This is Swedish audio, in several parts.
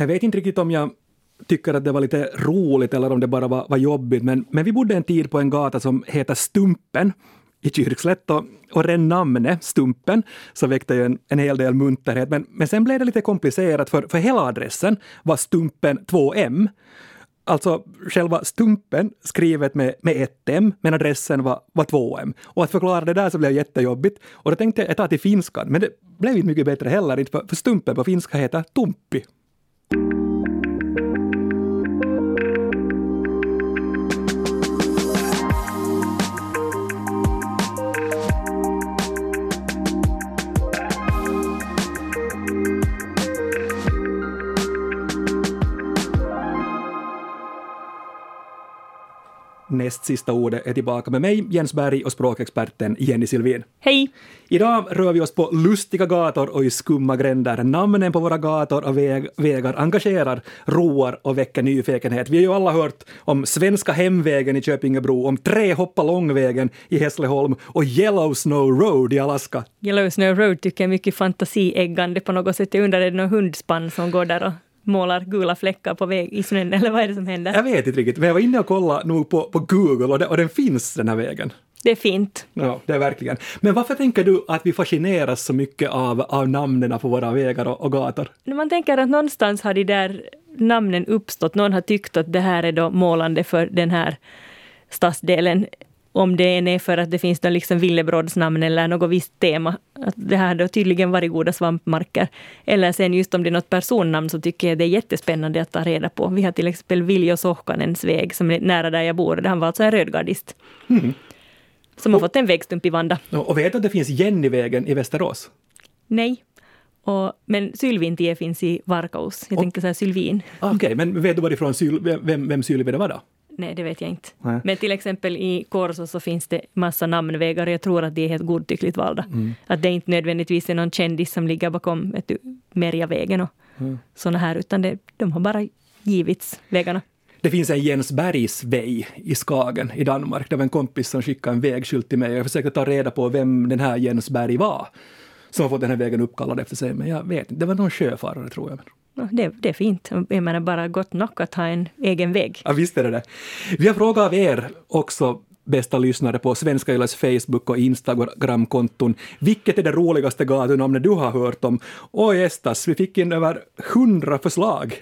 Jag vet inte riktigt om jag tycker att det var lite roligt eller om det bara var, var jobbigt, men, men vi bodde en tid på en gata som heter Stumpen i Kyrkslätt och, och redan namnet Stumpen så väckte ju en, en hel del munterhet. Men, men sen blev det lite komplicerat för, för hela adressen var Stumpen 2M. Alltså själva Stumpen skrivet med, med ett M, men adressen var, var 2M. Och att förklara det där så blev jättejobbigt. Och då tänkte jag ta till finskan, men det blev inte mycket bättre heller, för, för Stumpen på finska heter Tumpi. Näst sista ordet är tillbaka med mig, Jens Berg och språkexperten Jenny Silvin. Hej! Idag rör vi oss på lustiga gator och i skumma gränder. Namnen på våra gator och väg, vägar engagerar, roar och väcker nyfikenhet. Vi har ju alla hört om Svenska hemvägen i Köpingebro, om Trehoppa långvägen i Hässleholm och Yellow Snow Road i Alaska. Yellow Snow Road tycker jag är mycket fantasieggande på något sätt. Jag undrar, är det någon hundspann som går där och målar gula fläckar på väg i snön, eller vad är det som händer? Jag vet inte riktigt, men jag var inne och kollade nog på, på Google och, det, och den finns, den här vägen. Det är fint. Ja, det är verkligen. Men varför tänker du att vi fascineras så mycket av, av namnen på våra vägar och, och gator? Man tänker att någonstans har de där namnen uppstått. Någon har tyckt att det här är då målande för den här stadsdelen om det än är för att det finns något liksom villebrådsnamn eller något visst tema. Att det här har tydligen varit goda svampmarker. Eller sen just om det är något personnamn så tycker jag det är jättespännande att ta reda på. Vi har till exempel Viljo Sohkanens väg som är nära där jag bor. Han var alltså en rödgardist. Mm. Som har fått en vägstump i Vanda. Och vet du att det finns Jennyvägen i Västerås? Nej. Och, men Sylvintie finns i Varkaus. Jag tänkte säga Sylvin. Ah, Okej, okay, men vet du varifrån Syl, vem, vem Sylvi det var då? Nej, det vet jag inte. Nej. Men till exempel i Korso så finns det massa namnvägar och jag tror att de är helt godtyckligt valda. Mm. Att det inte nödvändigtvis är någon kändis som ligger bakom Merjavägen och mm. sådana här, utan det, de har bara givits vägarna. Det finns en Jens Bergs väg i Skagen i Danmark. Det var en kompis som skickade en vägskylt till mig och jag försökte ta reda på vem den här Jens Berg var som har fått den här vägen uppkallad efter sig, men jag vet inte. Det var någon sjöfarare tror jag. Det, det, är fint. Jag menar bara gott nog att ha en egen väg. Ja, visst är det det. Vi har frågat av er också bästa lyssnare på Svenska Yles Facebook och Instagram-konton. Vilket är det roligaste gatunamnet du har hört om? Och Estas, vi fick in över hundra förslag.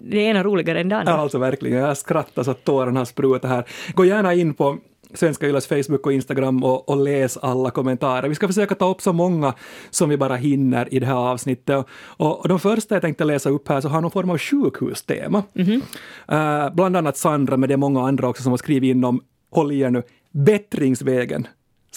Det är ena roligare än det andra. Alltså verkligen. Jag skrattar så att tårarna har sprutat här. Gå gärna in på Svenska Yles Facebook och Instagram och, och, läs alla kommentarer. Vi ska försöka ta upp så många som vi bara hinner i det här avsnittet. Och, och de första jag tänkte läsa upp här så har någon form av sjukhustema. Mm -hmm. uh, bland annat Sandra, men det är många andra också som har skrivit in om, håll i er nu, bättringsvägen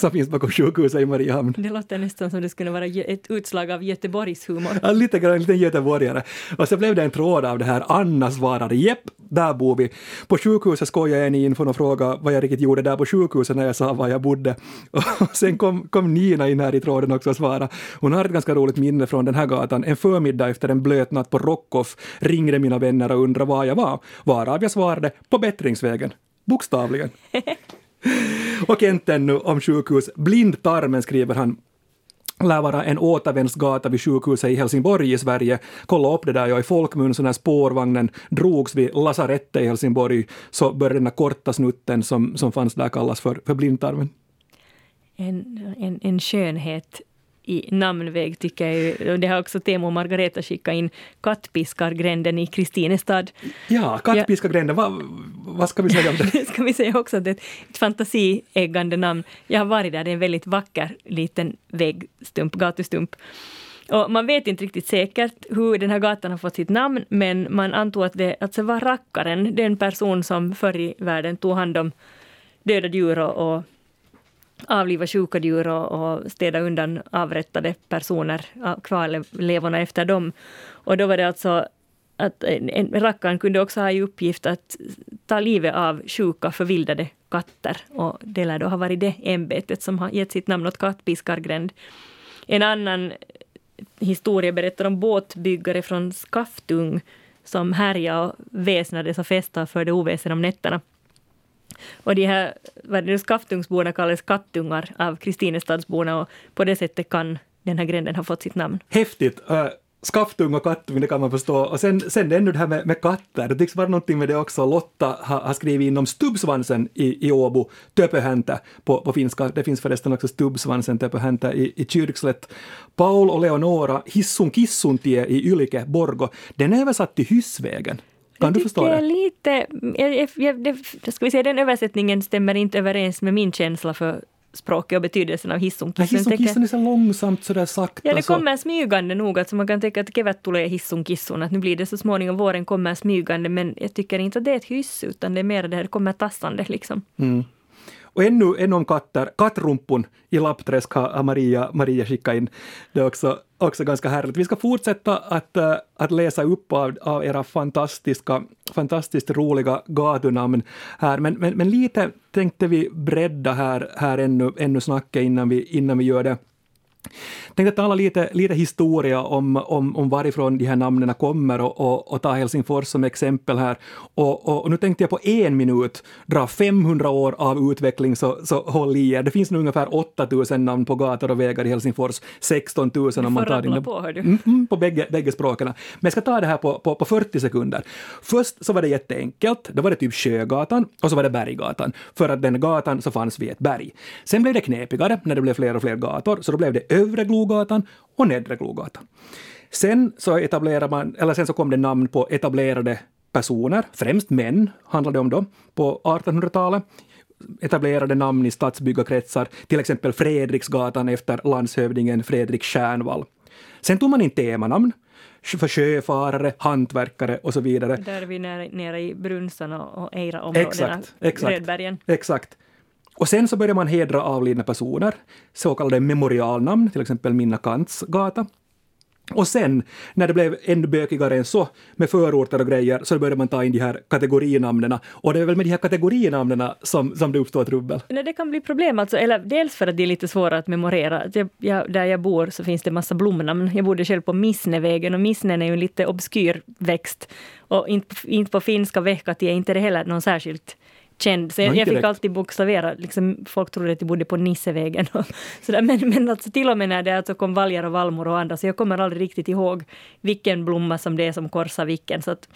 som finns bakom sjukhuset i Mariehamn. Det låter nästan som det skulle vara ett utslag av Göteborgs humor. Ja, lite grann, en liten göteborgare. Och så blev det en tråd av det här. Anna svarade jepp, där bor vi. På sjukhuset skojade jag in för att fråga vad jag riktigt gjorde där på sjukhuset när jag sa var jag bodde. Och sen kom, kom Nina in här i tråden också och svarade. Hon har ett ganska roligt minne från den här gatan. En förmiddag efter en blöt natt på Rockoff ringde mina vänner och undrade var jag var. Varav jag svarade på bättringsvägen. Bokstavligen. Och Enten nu om sjukhus. Blindtarmen skriver han lär vara en återvändsgata vid sjukhuset i Helsingborg i Sverige. Kolla upp det där, jag i folkmun, så när spårvagnen drogs vid lasarettet i Helsingborg så började den här korta snutten som, som fanns där kallas för, för blindtarmen. En, en, en skönhet i namnväg tycker jag ju. Det har också Temo och Margareta skickat in Kattpiskargränden i Kristinestad. Ja, Kattpiskargränden, vad, vad ska vi säga om det? ska vi säga också att det är ett fantasieggande namn. Jag har varit där, det är en väldigt vacker liten vägstump, gatustump. Och man vet inte riktigt säkert hur den här gatan har fått sitt namn, men man antog att det alltså var rackaren, den person som förr i världen tog hand om döda djur och, och avliva sjuka djur och, och städa undan avrättade personer, kvarlevorna efter dem. Och då var det alltså att en, rackaren kunde också ha i uppgift att ta livet av sjuka förvildade katter. Och det lär då ha varit det ämbetet som har gett sitt namn åt kattpiskargränd. En annan historia berättar om båtbyggare från Skaftung som härjade och väsnades och festade för det oväsen om nätterna. Och de här vad det nu, Skaftungsborna kallas kattungar av Kristinestadsborna och på det sättet kan den här gränden ha fått sitt namn. Häftigt! Äh, Skaftung och kattung, det kan man förstå. Och sen, sen ännu det här med, med katter, det tycks vara någonting med det också. Lotta har, har skrivit inom stubbsvansen i, i Åbo, töpöhäntä på, på finska. Det finns förresten också stubbsvansen töpöhäntä i, i Kyrkslätt. Paul och Leonora, hissun kissuntie i Ylike, Borgo. Den är översatt till Hyssvägen. Kan du förstå det? Lite, jag, jag, det, ska vi säga, den översättningen stämmer inte överens med min känsla för språket och betydelsen av hissunkissen. Hissunkissen är så långsamt sådär sakta. Ja, det kommer smygande nog. Alltså man kan tänka att kevät tulee hissunkissun, att nu blir det så småningom, våren kommer smygande, men jag tycker inte att det är ett hyss, utan det är mer det här, kommer tassande liksom. Mm. Och ännu, ännu om katter, kattrumpun i Lappträsk har Maria, Maria skickat in. Det är också, också ganska härligt. Vi ska fortsätta att, eh, att läsa upp av, av era fantastiska, fantastiskt roliga gatunamn här, men, men, men lite tänkte vi bredda här, här ännu, ännu snacket innan vi, innan vi gör det. Tänkte tala lite, lite historia om, om, om varifrån de här namnen kommer och, och, och ta Helsingfors som exempel här. Och, och, och, nu tänkte jag på en minut dra 500 år av utveckling, så, så håll i er. Det finns nu ungefär 8000 namn på gator och vägar i Helsingfors, 16 000 om man tar in på, hör du. Mm, mm, på bägge, bägge språken. Men jag ska ta det här på, på, på 40 sekunder. Först så var det jätteenkelt, då var det typ Sjögatan och så var det Berggatan. För att den gatan så fanns vid ett berg. Sen blev det knepigare när det blev fler och fler gator, så då blev det Övre Glogatan och Nedre Glogatan. Sen så, etablerar man, eller sen så kom det namn på etablerade personer, främst män handlade det om då, på 1800-talet etablerade namn i stadsbyggarkretsar, till exempel Fredriksgatan efter landshövdingen Fredrik Stjärnvall. Sen tog man in temanamn för sjöfarare, hantverkare och så vidare. Där är vi nere, nere i Brunsan och, och Eira-områdena, exakt, exakt, Rödbergen. Exakt. Och sen så börjar man hedra avlidna personer, så kallade memorialnamn, till exempel Minna Kants gata. Och sen, när det blev ännu bökigare än så, med förorter och grejer, så började man ta in de här kategorinamnen. Och det är väl med de här kategorinamnen som, som det uppstår trubbel? Nej, det kan bli problem, alltså, eller dels för att det är lite svåra att memorera. Jag, jag, där jag bor så finns det massa blomnamn. Jag bodde själv på Missnevägen och missnen är ju en lite obskyr växt. Och inte, inte på finska Vehkati är inte det heller någon särskilt känd. Så jag, jag fick alltid bokstavera, liksom, folk trodde att jag bodde på Nissevägen. Och sådär. Men, men alltså, till och med när det alltså kom valjar och vallmor och andra, så jag kommer aldrig riktigt ihåg vilken blomma som det är som korsar vilken. Så att,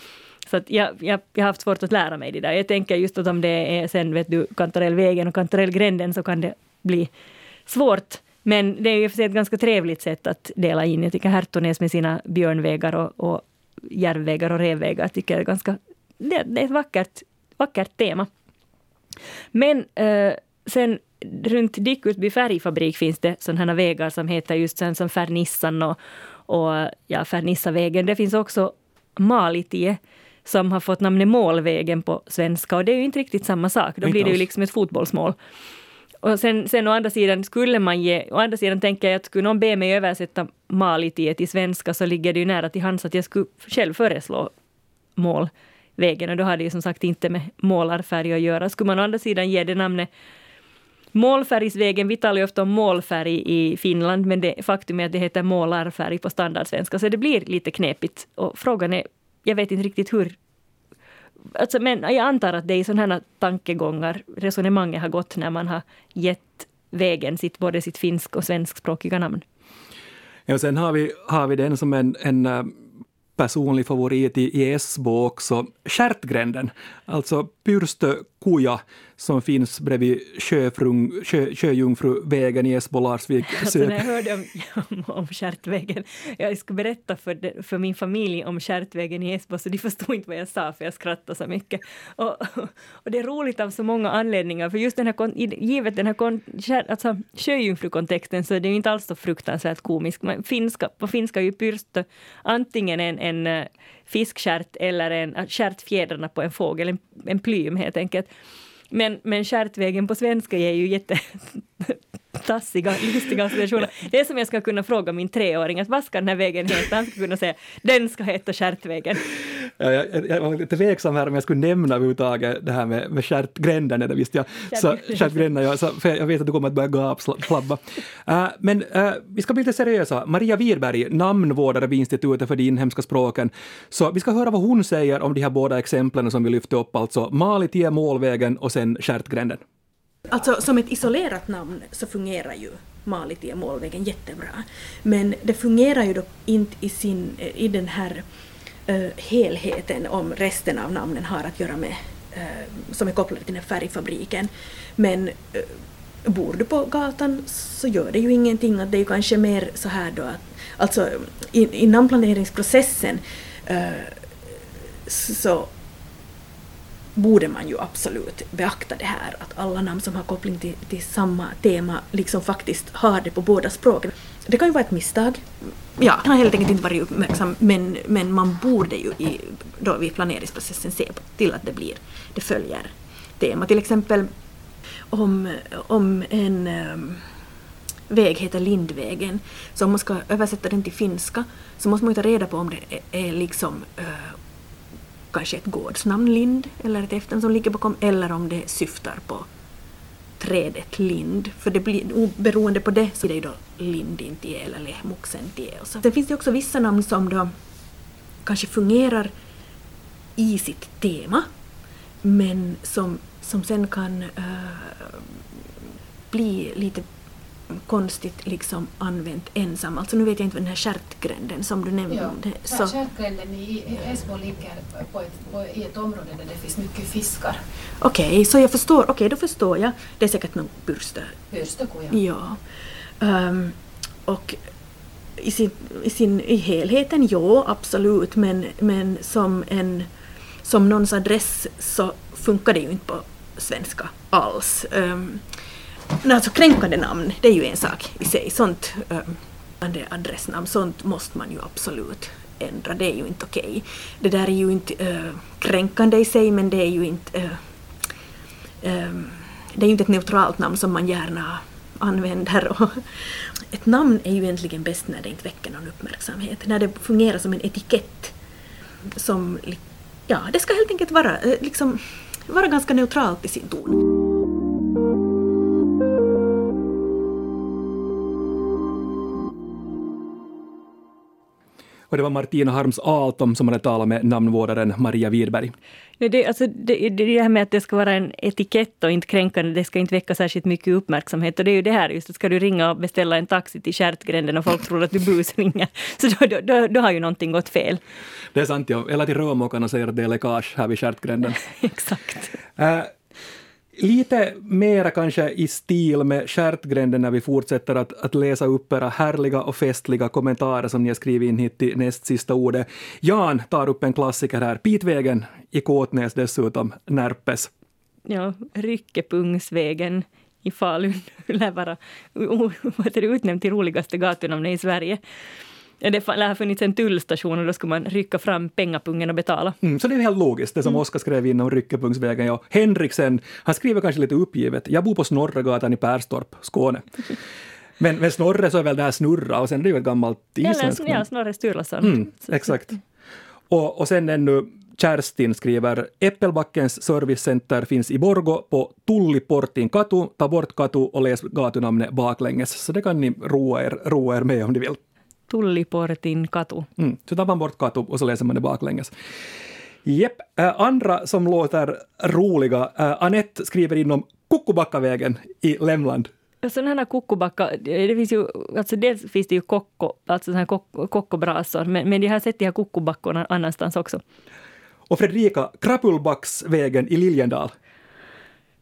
så att jag, jag, jag har haft svårt att lära mig det där. Jag tänker just att om det är sen, vet du, Kantarellvägen och Kantarellgränden så kan det bli svårt. Men det är ju för sig ett ganska trevligt sätt att dela in. Jag tycker Hertonäs med sina björnvägar och, och järvvägar och revvägar tycker jag är ganska... Det, det är ett vackert, vackert tema. Men eh, sen runt Dickutby färgfabrik finns det sådana vägar som heter just sen som Fernissan och, och ja, Fernissavägen. Det finns också Malitie som har fått namnet Målvägen på svenska och det är ju inte riktigt samma sak. Då blir det ju liksom ett fotbollsmål. Och sen, sen å andra sidan skulle man ge, å andra sidan tänker jag att skulle någon be mig översätta Malitie till svenska så ligger det ju nära till hands att jag skulle själv föreslå mål vägen och då har det ju som sagt inte med målarfärg att göra. Skulle man å andra sidan ge det namnet Målfärgsvägen, vi talar ju ofta om målfärg i Finland, men det, faktum är att det heter målarfärg på standardsvenska, så det blir lite knepigt. Och frågan är, jag vet inte riktigt hur Alltså, men jag antar att det är i sådana här tankegångar resonemanget har gått när man har gett vägen sitt, både sitt finsk och svenskspråkiga namn. Ja, sen har vi, har vi den som en, en eh, personlig favorit i, i Esbo också, Stjärtgränden, alltså Pyrstö Kuja som finns bredvid Sjöfrung, sjö, Sjöjungfruvägen i Esbo-Larsvik. Alltså när jag hörde om, om, om Stjärtvägen, jag skulle berätta för, de, för min familj om Stjärtvägen i Esbo, så de förstod inte vad jag sa, för jag skrattade så mycket. Och, och det är roligt av så många anledningar, för just den här, givet den här alltså, sjöjungfrukontexten, så är det ju inte alls så fruktansvärt komiskt. Finska, på finska är ju pyrstö antingen en, en fiskstjärt eller en stjärtfjädrarna på en fågel, en, en plym helt enkelt. Men, men stjärtvägen på svenska ger ju jätte tassiga, lustiga associationer. Det är som jag ska kunna fråga min treåring, att vad ska den här vägen heta? Han ska kunna säga, den ska heta Stjärtvägen. Ja, jag, jag, var lite tveksam här om jag skulle nämna överhuvudtaget det här med, med stjärtgränden, det visste jag. Så, stjärtgränden, ja, så, för jag vet att du kommer att börja gapflabba. Uh, men uh, vi ska bli lite seriösa. Maria Wirberg, namnvårdare vid Institutet för de inhemska språken. Så vi ska höra vad hon säger om de här båda exemplen som vi lyfte upp, alltså Malitie, Målvägen och sen Stjärtgränden. Alltså som ett isolerat namn så fungerar ju Malitie målvägen jättebra. Men det fungerar ju då inte i, sin, i den här uh, helheten om resten av namnen har att göra med, uh, som är kopplade till den här färgfabriken. Men uh, bor du på gatan så gör det ju ingenting. Att det är ju kanske mer så här då att alltså i, i namnplaneringsprocessen så borde man ju absolut beakta det här att alla namn som har koppling till, till samma tema liksom faktiskt har det på båda språken. Det kan ju vara ett misstag. Ja, han har helt enkelt inte varit uppmärksam men, men man borde ju i, då vid planeringsprocessen se till att det blir, det följer tema. Till exempel om, om en um, väg heter Lindvägen, så om man ska översätta den till finska så måste man ju ta reda på om det är, är liksom uh, kanske ett gårdsnamn Lind eller ett efternamn som ligger bakom eller om det syftar på trädet lind. För det blir, beroende på det så är det ju då lindintie eller lehmuksentie. Sen finns det också vissa namn som då kanske fungerar i sitt tema men som, som sen kan uh, bli lite konstigt liksom använt ensam. Alltså nu vet jag inte vad den här stjärtgränden som du nämnde. Ja, så. Stjärtgränden i Esbo ligger på ett, på, i ett område där det finns mycket fiskar. Okej, okay, så jag förstår. Okej, okay, då förstår jag. Det är säkert någon pyrstö. Pyrstöko, ja. ja. Um, och i, sin, i, sin, i helheten, ja absolut, men, men som, en, som någons adress så funkar det ju inte på svenska alls. Um, Alltså kränkande namn, det är ju en sak i sig. Sånt äh, adressnamn, sånt måste man ju absolut ändra. Det är ju inte okej. Okay. Det där är ju inte äh, kränkande i sig, men det är ju inte äh, det är ju inte ett neutralt namn som man gärna använder. Och ett namn är ju egentligen bäst när det inte väcker någon uppmärksamhet, när det fungerar som en etikett. Som, ja, det ska helt enkelt vara, eh, liksom, vara ganska neutralt i sin ton. Och det var Martina Harms Altom som hade talat med namnvårdaren Maria Widberg. Ja, det, alltså, det, det här med att det ska vara en etikett och inte kränkande, det ska inte väcka särskilt mycket uppmärksamhet. Och det är ju det här just, ska du ringa och beställa en taxi till Stjärtgränden och folk tror att du busringer, så då, då, då, då har ju någonting gått fel. Det är sant, ja. Eller till rörmokarna säger att det är läckage här vid Stjärtgränden. Exakt. Uh, Lite mera kanske i stil med stjärtgränden när vi fortsätter att, att läsa upp era härliga och festliga kommentarer som ni har skrivit in hit till näst sista ordet. Jan tar upp en klassiker här, Pitvägen i Kåtnäs dessutom, Närpes. Ja, Ryckepungsvägen i Falun lär vara utnämnd till roligaste gatunamnet i Sverige. Det lär ha funnits en tullstation och då skulle man rycka fram pengapungen och betala. Mm, så det är helt logiskt, det som mm. Oskar skrev in om Ryckepungsvägen. Ja. Henriksen, han skriver kanske lite uppgivet. Jag bor på Snorregatan i Perstorp, Skåne. Men med Snorre så är väl det här snurra och sen är det ju ett gammalt isländskt namn. Ja, Snorre Sturlason. Mm, exakt. Och, och sen ännu Kerstin skriver Äppelbackens servicecenter finns i Borgo på Tulliportin katu. Ta bort katu och läs gatunamnet baklänges. Så det kan ni roa er, roa er med om ni vill. Tulliportin katu. Mm, så tar man bort katu och så läser man det baklänges. Jepp, äh, andra som låter roliga. Äh, Anette skriver in om Kukkubackavägen i Lemland. Sådana här kukkubacka, det finns ju, alltså dels finns det ju kokko, alltså sådana här kokkobrasor, men, men jag har sett de här kukkubackorna annanstans också. Och Fredrika, Krapulbacksvägen i Liljendal.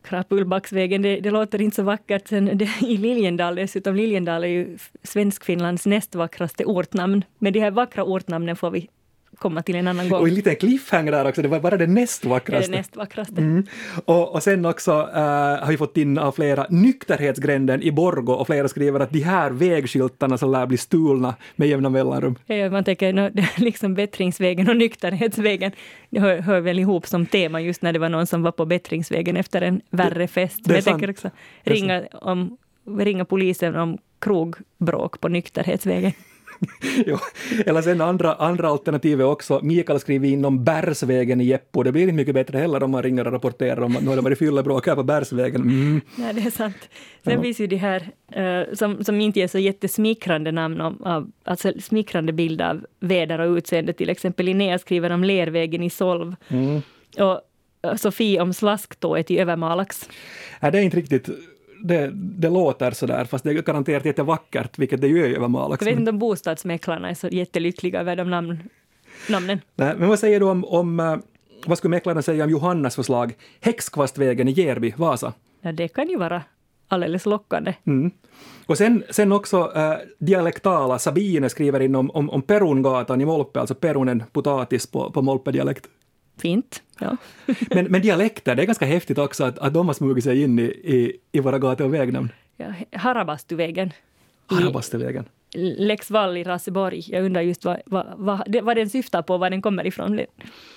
Krapulbacksvägen, det, det, låter inte så vackert. Sen det, I Liljendal, dessutom Liljendal är ju Svenskfinlands näst vackraste ortnamn. Men de här vackra ortnamnen får vi komma till en annan gång. Och en liten cliffhanger där också, det var bara det näst vackraste. Det, näst vackraste. Mm. Och, och sen också uh, har vi fått in av flera nykterhetsgränden i Borgo och flera skriver att de här vägskyltarna som lär bli stulna med jämna mellanrum. Ja, man tänker no, liksom bättringsvägen och nykterhetsvägen hör, hör, väl ihop som tema just när det var någon som var på bättringsvägen efter en värre fest. Det, det jag sant. tänker också ringa, om, ringa polisen om krogbråk på nykterhetsvägen. jo. Eller sen andra, andra alternativet också. Mikael skriver in om Bärsvägen i Jeppo. Det blir inte mycket bättre heller om man ringer och rapporterar om att nu har det varit fyllebråk här på Bärsvägen. Mm. Nej, det är sant. Sen ja. finns ju de här uh, som, som inte är så jättesmickrande namn, om, av, alltså smickrande bild av väder och utseende. Till exempel Linnea skriver om Lervägen i Solv. Mm. Och Sofie om slasktået i Övermalax. Nej, det är inte riktigt det, det låter sådär, fast det är garanterat jättevackert, vilket det ju är i Övermal Jag vet inte om bostadsmäklarna är så jättelyckliga över de namn, namnen. Nej, men vad säger du om, om eh, vad skulle mäklarna säga om Johannas förslag Häxkvastvägen i Järby, Vasa? Ja, det kan ju vara alldeles lockande. Mm. Och sen, sen också äh, dialektala, Sabine skriver in om, om, om Perungatan i Molpe, alltså perunen, potatis på, på Molpe-dialekt. Fint. Ja. men, men dialekter, det är ganska häftigt också att, att de har smugit sig in i, i, i våra gator och vägnamn. Ja, Harabastuvägen. Harabastuvägen. Lex Wall i Raseborg. Jag undrar just vad, vad, vad, vad den syftar på, var den kommer ifrån.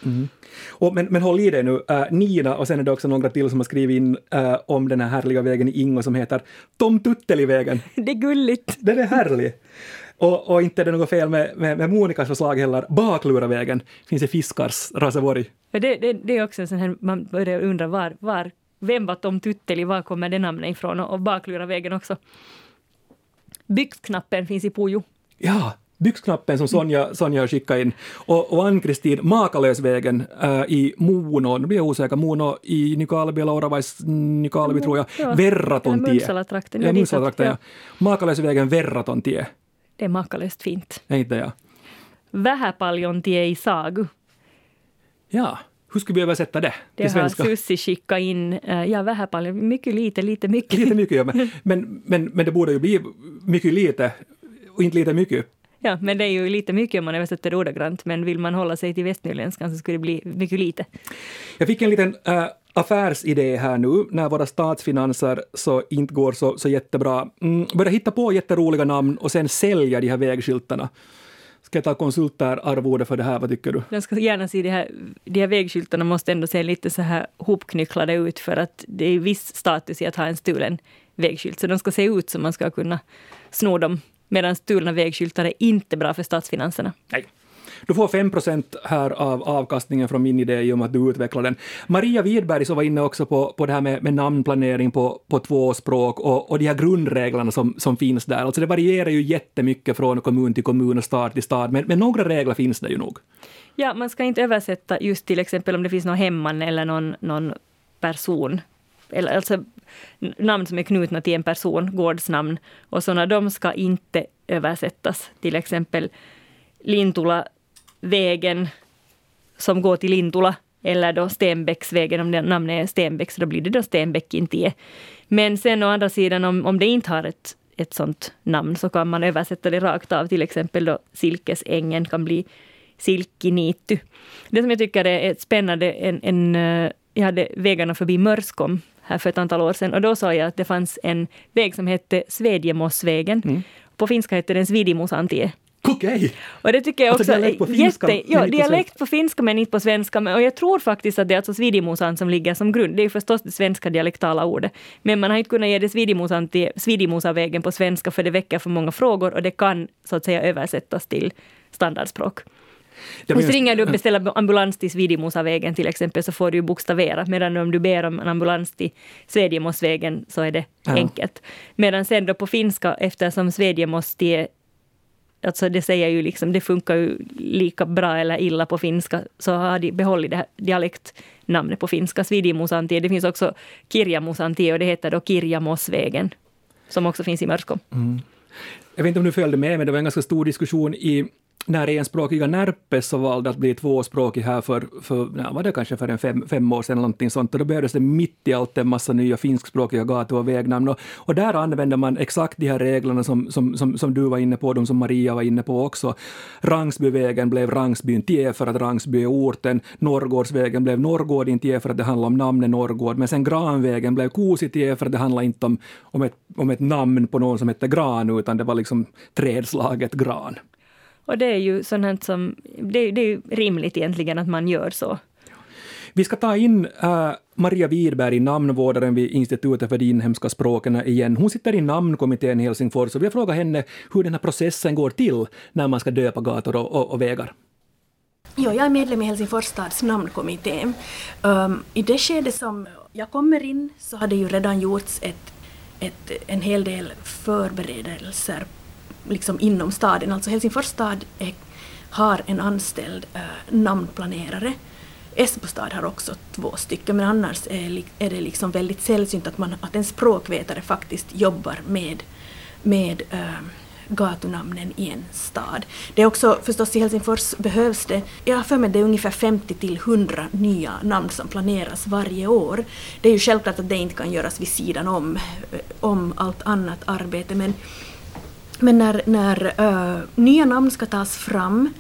Mm. Och, men, men håll i dig nu, äh, Nina och sen är det också några till som har skrivit in äh, om den här härliga vägen i Ingo som heter Tom Tutteli-vägen. Det är gulligt. Den är härlig. Och, och inte är det något fel med, med, med Monikas förslag heller. Bakluravägen finns i Fiskars, Raseborg. Det, det, det är också sån här, man börjar undra var, var, vem var Tom Tutteli, var kommer det namnet ifrån? Och, och Bakluravägen också. Byxknappen finns i Pujo. Ja, byxknappen som Sonja, Sonja skickade in. Och, och Ann-Kristin, Makalösvägen äh, i Mono, nu blir jag osäker, Mono i Nykarleby eller Oravais Nykarleby tror jag, ja, Verratontie. Munsala-trakten. Ja, Munsala-trakten, ja. Makalösvägen Verratontie. Det är makalöst fint. Inte jag? Vähäpaljontie i Sagu. Ja, hur skulle vi översätta det Det till svenska? har Sussi skickat in. Uh, ja, vähäpaljon, mycket lite, lite mycket. Lite mycket, ja. Men, men, men, men det borde ju bli mycket lite och inte lite mycket. Ja, men det är ju lite mycket om man översätter ordagrant, men vill man hålla sig till västnyländskan så skulle det bli mycket lite. Jag fick en liten äh, affärsidé här nu, när våra statsfinanser så inte går så, så jättebra. Mm, börja hitta på jätteroliga namn och sen sälja de här vägskyltarna. Ska jag ta konsultararvode för det här, vad tycker du? Jag ska gärna se de här, de här vägskyltarna måste ändå se lite så här hopknycklade ut för att det är viss status i att ha en stulen vägskylt, så de ska se ut som man ska kunna sno dem medan stulna vägskyltar är inte bra för statsfinanserna. Nej. Du får 5 här av avkastningen från min idé i och med att du utvecklar den. Maria Widberg så var inne också på, på det här med, med namnplanering på, på två språk och, och de här grundreglerna som, som finns där. Alltså det varierar ju jättemycket från kommun till kommun och stad till stad, men, men några regler finns det ju nog. Ja, man ska inte översätta just till exempel om det finns någon hemman eller någon, någon person eller alltså namn som är knutna till en person, gårdsnamn och sådana, de ska inte översättas. Till exempel Lintula vägen som går till Lintula eller då Stenbäcksvägen, om namnet är Stenbäck, så då blir det då Stenbäckintie. Men sen å andra sidan, om, om det inte har ett, ett sånt namn, så kan man översätta det rakt av. Till exempel då Silkesängen kan bli Silkkiniitty. Det som jag tycker är spännande, en, en, eh, jag hade vägarna förbi Mörskom här för ett antal år sedan och då sa jag att det fanns en väg som hette Svedjemossvägen. Mm. På finska hette den Svidimosantie. Okej! Och det tycker jag alltså också alltså dialekt på finska, jätte, ja, dialekt på finska men inte på svenska. Och jag tror faktiskt att det är alltså svidimosan som ligger som grund. Det är ju förstås det svenska dialektala ordet. Men man har inte kunnat ge det svidimosan till svidimosavägen på svenska för det väcker för många frågor och det kan så att säga översättas till standardspråk. Om du ringer du och beställer ambulans till Svidimosavägen till exempel så får du ju bokstavera. Medan om du ber om en ambulans till Svedjemossvägen så är det ja. enkelt. Medan sen då på finska, eftersom Svedjemosti är Alltså det säger ju liksom, det funkar ju lika bra eller illa på finska, så har de behållit det här dialektnamnet på finska, Svidimosantie. Det finns också Kirjamosantie och det heter då Kirjamosvägen, som också finns i Mörskom. Mm. Jag vet inte om du följde med, men det var en ganska stor diskussion i när enspråkiga Närpes så valde att bli tvåspråkig här för, för ja, var det kanske för en fem, fem år sedan, någonting sånt, och då behövdes det mitt i allt en massa nya finskspråkiga gatu och vägnamn. Och, och där använde man exakt de här reglerna som, som, som, som, du var inne på, de som Maria var inne på också. Rangsbyvägen blev Rangsbyn Tie för att Rangsby är orten, Norrgårdsvägen blev Norrgårdin Tie för att det handlar om namnet Norrgård, men sen Granvägen blev Kuusitie för att det handlar inte om, om, ett, om ett namn på någon som hette Gran, utan det var liksom trädslaget Gran. Och det är ju sånt som, det, det är rimligt egentligen att man gör så. Vi ska ta in äh, Maria Widberg, namnvårdaren vid Institutet för de inhemska språken igen. Hon sitter i namnkommittén i Helsingfors och vi har frågat henne hur den här processen går till när man ska döpa gator och, och, och vägar. Ja, jag är medlem i Helsingfors stads namnkommitté. Um, I det skede som jag kommer in så har det ju redan gjorts ett, ett, en hel del förberedelser liksom inom staden. Alltså Helsingfors stad är, har en anställd eh, namnplanerare Esbo stad har också två stycken men annars är, är det liksom väldigt sällsynt att, man, att en språkvetare faktiskt jobbar med, med äh, gatunamnen i en stad. Det är också förstås i Helsingfors behövs det, jag har för mig det är ungefär 50 till 100 nya namn som planeras varje år. Det är ju självklart att det inte kan göras vid sidan om, eh, om allt annat arbete men, men när, när uh, nya namn ska tas fram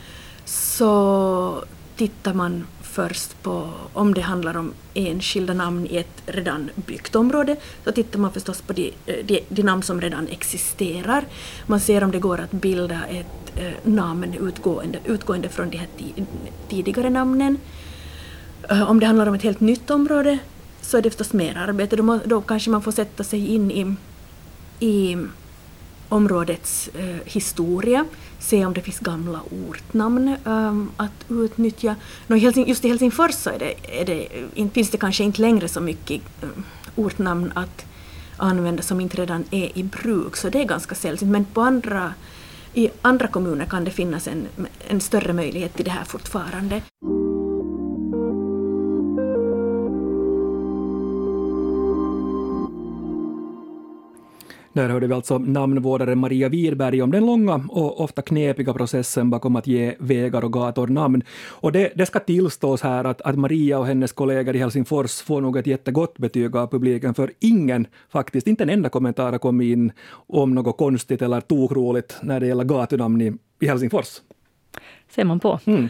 så tittar man först på om det handlar om enskilda namn i ett redan byggt område, så tittar man förstås på de, de, de namn som redan existerar. Man ser om det går att bilda ett eh, namn utgående, utgående från de här tidigare namnen. Om det handlar om ett helt nytt område så är det förstås mer arbete. Då, då kanske man får sätta sig in i, i områdets eh, historia, se om det finns gamla ortnamn um, att utnyttja. No, just i Helsingfors så är det, är det, finns det kanske inte längre så mycket um, ortnamn att använda som inte redan är i bruk, så det är ganska sällsynt. Men på andra, i andra kommuner kan det finnas en, en större möjlighet till det här fortfarande. Där hörde vi alltså namnvårdare Maria Wirberg om den långa och ofta knepiga processen bakom att ge vägar och gator namn. Och det, det ska tillstås här att, att Maria och hennes kollegor i Helsingfors får nog ett jättegott betyg av publiken, för ingen, faktiskt inte en enda kommentar har kommit in om något konstigt eller tokroligt när det gäller gatunamn i, i Helsingfors ser man på. Mm.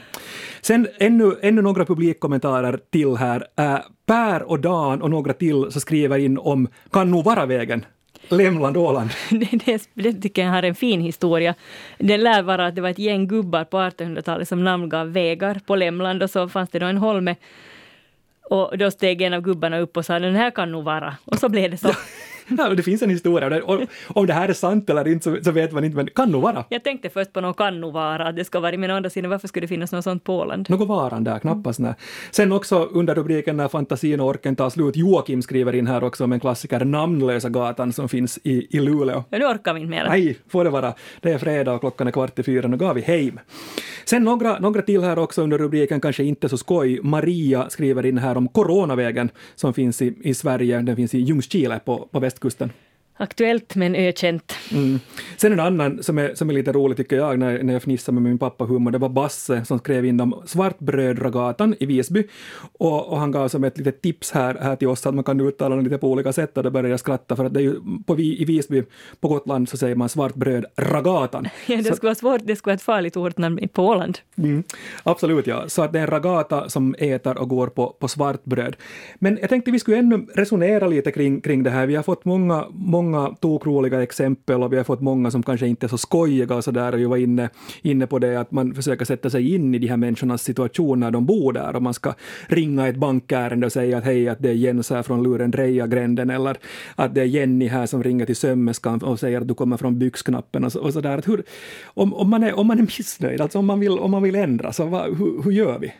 Sen ännu, ännu några publikkommentarer till här. Äh, per och Dan och några till så skriver in om kan nog vara vägen Lämland Åland. det, det, det, tycker jag har en fin historia. Den lär vara att det var ett gäng gubbar på 1800-talet som namngav vägar på Lämland och så fanns det då en holme. Och då steg en av gubbarna upp och sa den här kan nog vara. Och så blev det så. Ja, det finns en historia. Och om det här är sant eller inte så, så vet man inte, men det kan nog vara. Jag tänkte först på någon kan nog vara, att det ska vara, men å andra sidan varför skulle det finnas något sånt på Åland? Något varan där, knappast. Mm. Sen också under rubriken När fantasin och orken tar slut, Joakim skriver in här också om en klassiker, Namnlösa gatan som finns i, i Luleå. Ja, nu orkar vi inte mer. Nej, får det vara. Det är fredag och klockan är kvart i fyra, nu går vi hem. Sen några, några till här också under rubriken Kanske inte så skoj. Maria skriver in här om Coronavägen som finns i, i Sverige. Den finns i Ljungskile på, på västkusten. Aktuellt men ökänt. Mm. Sen en annan som är, som är lite rolig tycker jag när, när jag fnissar med min pappa humor, det var Basse som skrev in om Svartbrödragatan i Visby och, och han gav som ett litet tips här, här till oss att man kan uttala den lite på olika sätt och då började jag skratta för att det är ju på, i Visby på Gotland så säger man Svartbrödragatan. Ja, det skulle vara svårt, det skulle vara ett farligt ortnamn på Åland. Mm. Absolut ja, så att det är en ragata som äter och går på, på svartbröd. Men jag tänkte vi skulle ännu resonera lite kring, kring det här. Vi har fått många, många många tokroliga exempel och vi har fått många som kanske inte är så skojiga och så där och vi var inne, inne på det att man försöker sätta sig in i de här människornas situation när de bor där och man ska ringa ett bankärende och säga att hej, att det är Jens här från Lurendreja-gränden eller att det är Jenny här som ringer till sömmerskan och säger att du kommer från byxknappen och så, och så där. Hur, om, om, man är, om man är missnöjd, alltså om man vill, om man vill ändra, så va, hur, hur gör vi?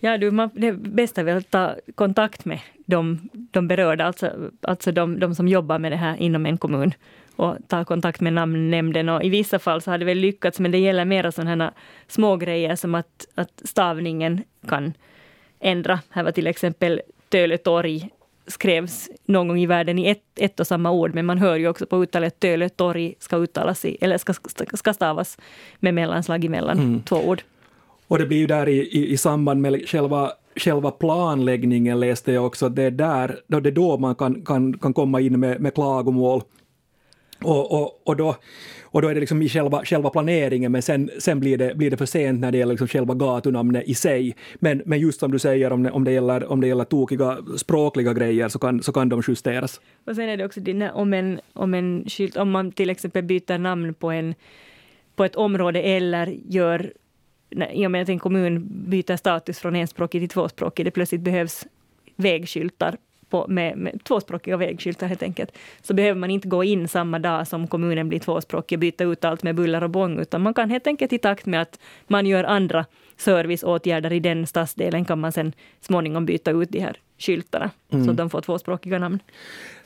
Ja, du, man, det bästa är väl att ta kontakt med de, de berörda, alltså, alltså de, de som jobbar med det här inom en kommun och ta kontakt med namnnämnden. Och I vissa fall så har det väl lyckats, men det gäller mera sådana små grejer som att, att stavningen kan ändra. Här var till exempel Töle torg skrevs någon gång i världen i ett, ett och samma ord, men man hör ju också på uttalet Töle torg ska uttalas i, eller ska, ska stavas med mellanslag emellan mm. två ord. Och det blir ju där i, i, i samband med själva själva planläggningen läste jag också, det är där, då det är då man kan, kan, kan komma in med, med klagomål. Och, och, och, då, och då är det liksom i själva, själva planeringen, men sen, sen blir, det, blir det för sent när det gäller liksom själva gatunamnet i sig. Men, men just som du säger, om det, om det, gäller, om det gäller tokiga språkliga grejer så kan, så kan de justeras. Och sen är det också det, om, en, om, en skylt, om man till exempel byter namn på, en, på ett område eller gör i och med att en kommun byter status från enspråkig till tvåspråkig, det plötsligt behövs vägskyltar på, med, med tvåspråkiga vägskyltar helt enkelt, så behöver man inte gå in samma dag som kommunen blir tvåspråkig och byta ut allt med buller och bång, utan man kan helt enkelt i takt med att man gör andra serviceåtgärder i den stadsdelen kan man sen småningom byta ut de här skyltarna, mm. så de får tvåspråkiga namn.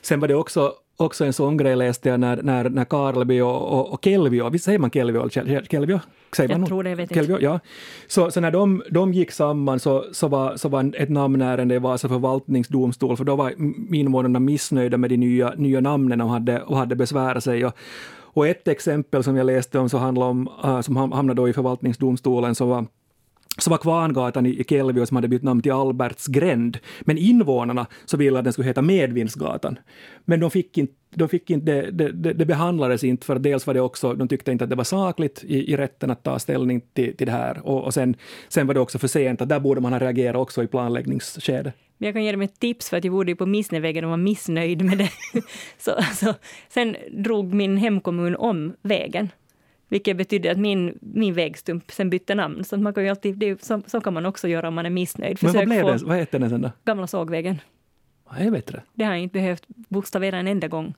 Sen var det också också en sån grej läste jag när, när, när Karleby och, och, och Kelvio, visst säger man Kelvio? Kelvio? Säger jag tror det, jag vet Kelvio, inte. Ja. Så, så när de, de gick samman så, så, var, så var ett namnärende i Vasa förvaltningsdomstol, för då var invånarna missnöjda med de nya, nya namnen och hade, och hade besvärat sig. Och, och ett exempel som jag läste om, så handlade om, uh, som hamnade då i förvaltningsdomstolen, så var så var Kvarngatan i Kelvio som hade bytt namn till Albertsgränd. Men invånarna så ville att den skulle heta Medvindsgatan. Men de fick inte de fick inte, det, det, det, behandlades inte, för dels var det också, de tyckte inte att det var sakligt i, i rätten att ta ställning till, till det här. Och, och sen, sen var det också för sent, att där borde man ha reagerat också i planläggningsskedet. Jag kan ge dem ett tips, för att jag bodde på Missnevägen och var missnöjd med det. så, så, sen drog min hemkommun om vägen vilket betyder att min, min vägstump sen bytte namn. Så man kan ju alltid, det, så, så, kan man också göra om man är missnöjd. Försök Men vad blev det? Vad heter den sen då? Gamla sågvägen. Jag vet det. Det har jag inte behövt bokstavera en enda gång.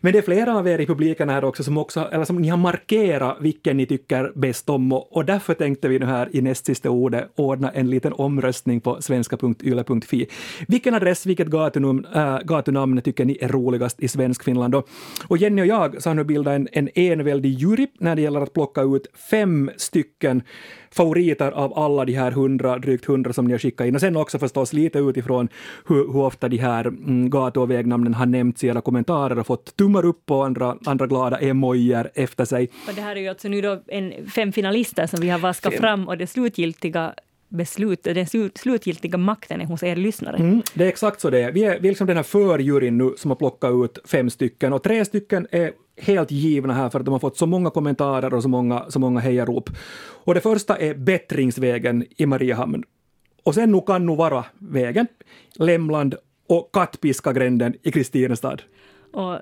Men det är flera av er i publiken här också som, också, eller som ni har markerat vilken ni tycker bäst om och, och därför tänkte vi nu här i näst sista ordet ordna en liten omröstning på svenska.yle.fi. Vilken adress, vilket gatunum, äh, gatunamn tycker ni är roligast i Svenskfinland? Och, och Jenny och jag så har nu bildat en, en enväldig jury när det gäller att plocka ut fem stycken favoriter av alla de här hundra, drygt hundra som ni har skickat in. Och sen också förstås lite utifrån hur, hur ofta de här mm, gatu och vägnamnen har nämnts i era kommentarer och fått tummar upp och andra, andra glada emojier efter sig. Och det här är ju alltså nu då en, fem finalister som vi har vaskat fem. fram och det slutgiltiga beslut, den slutgiltiga makten är hos er lyssnare. Mm, det är exakt så det är. Vi är, vi är liksom den här förjuryn nu som har plockat ut fem stycken och tre stycken är helt givna här för att de har fått så många kommentarer och så många, så många hejarop. Och det första är Bättringsvägen i Mariehamn. Och sen nu kan nu vara vägen, Lämland och Kattpiskagränden i Kristinestad. Och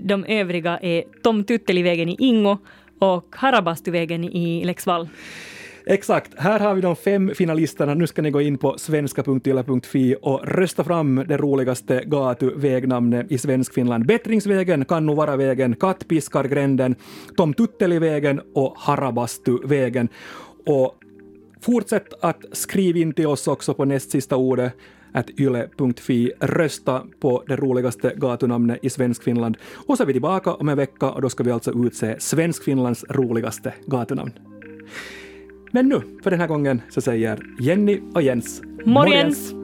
de övriga är Tom Tuttelivägen i Ingo och Harabastuvägen i Leksvall. Exakt, här har vi de fem finalisterna. Nu ska ni gå in på svenska.yle.fi och rösta fram det roligaste gatuvägnamnet i Svenskfinland. Bättringsvägen, Kannuvaravägen, Kattpiskargränden, Tom Tuttelivägen och Harabastuvägen. Och fortsätt att skriva in till oss också på näst sista ordet yle.fi. Rösta på det roligaste gatunamnet i Svenskfinland. Och så är vi tillbaka om en vecka och då ska vi alltså utse Svenskfinlands roligaste gatunamn. Men nu, för den här gången, så säger Jenny och Jens Morgens!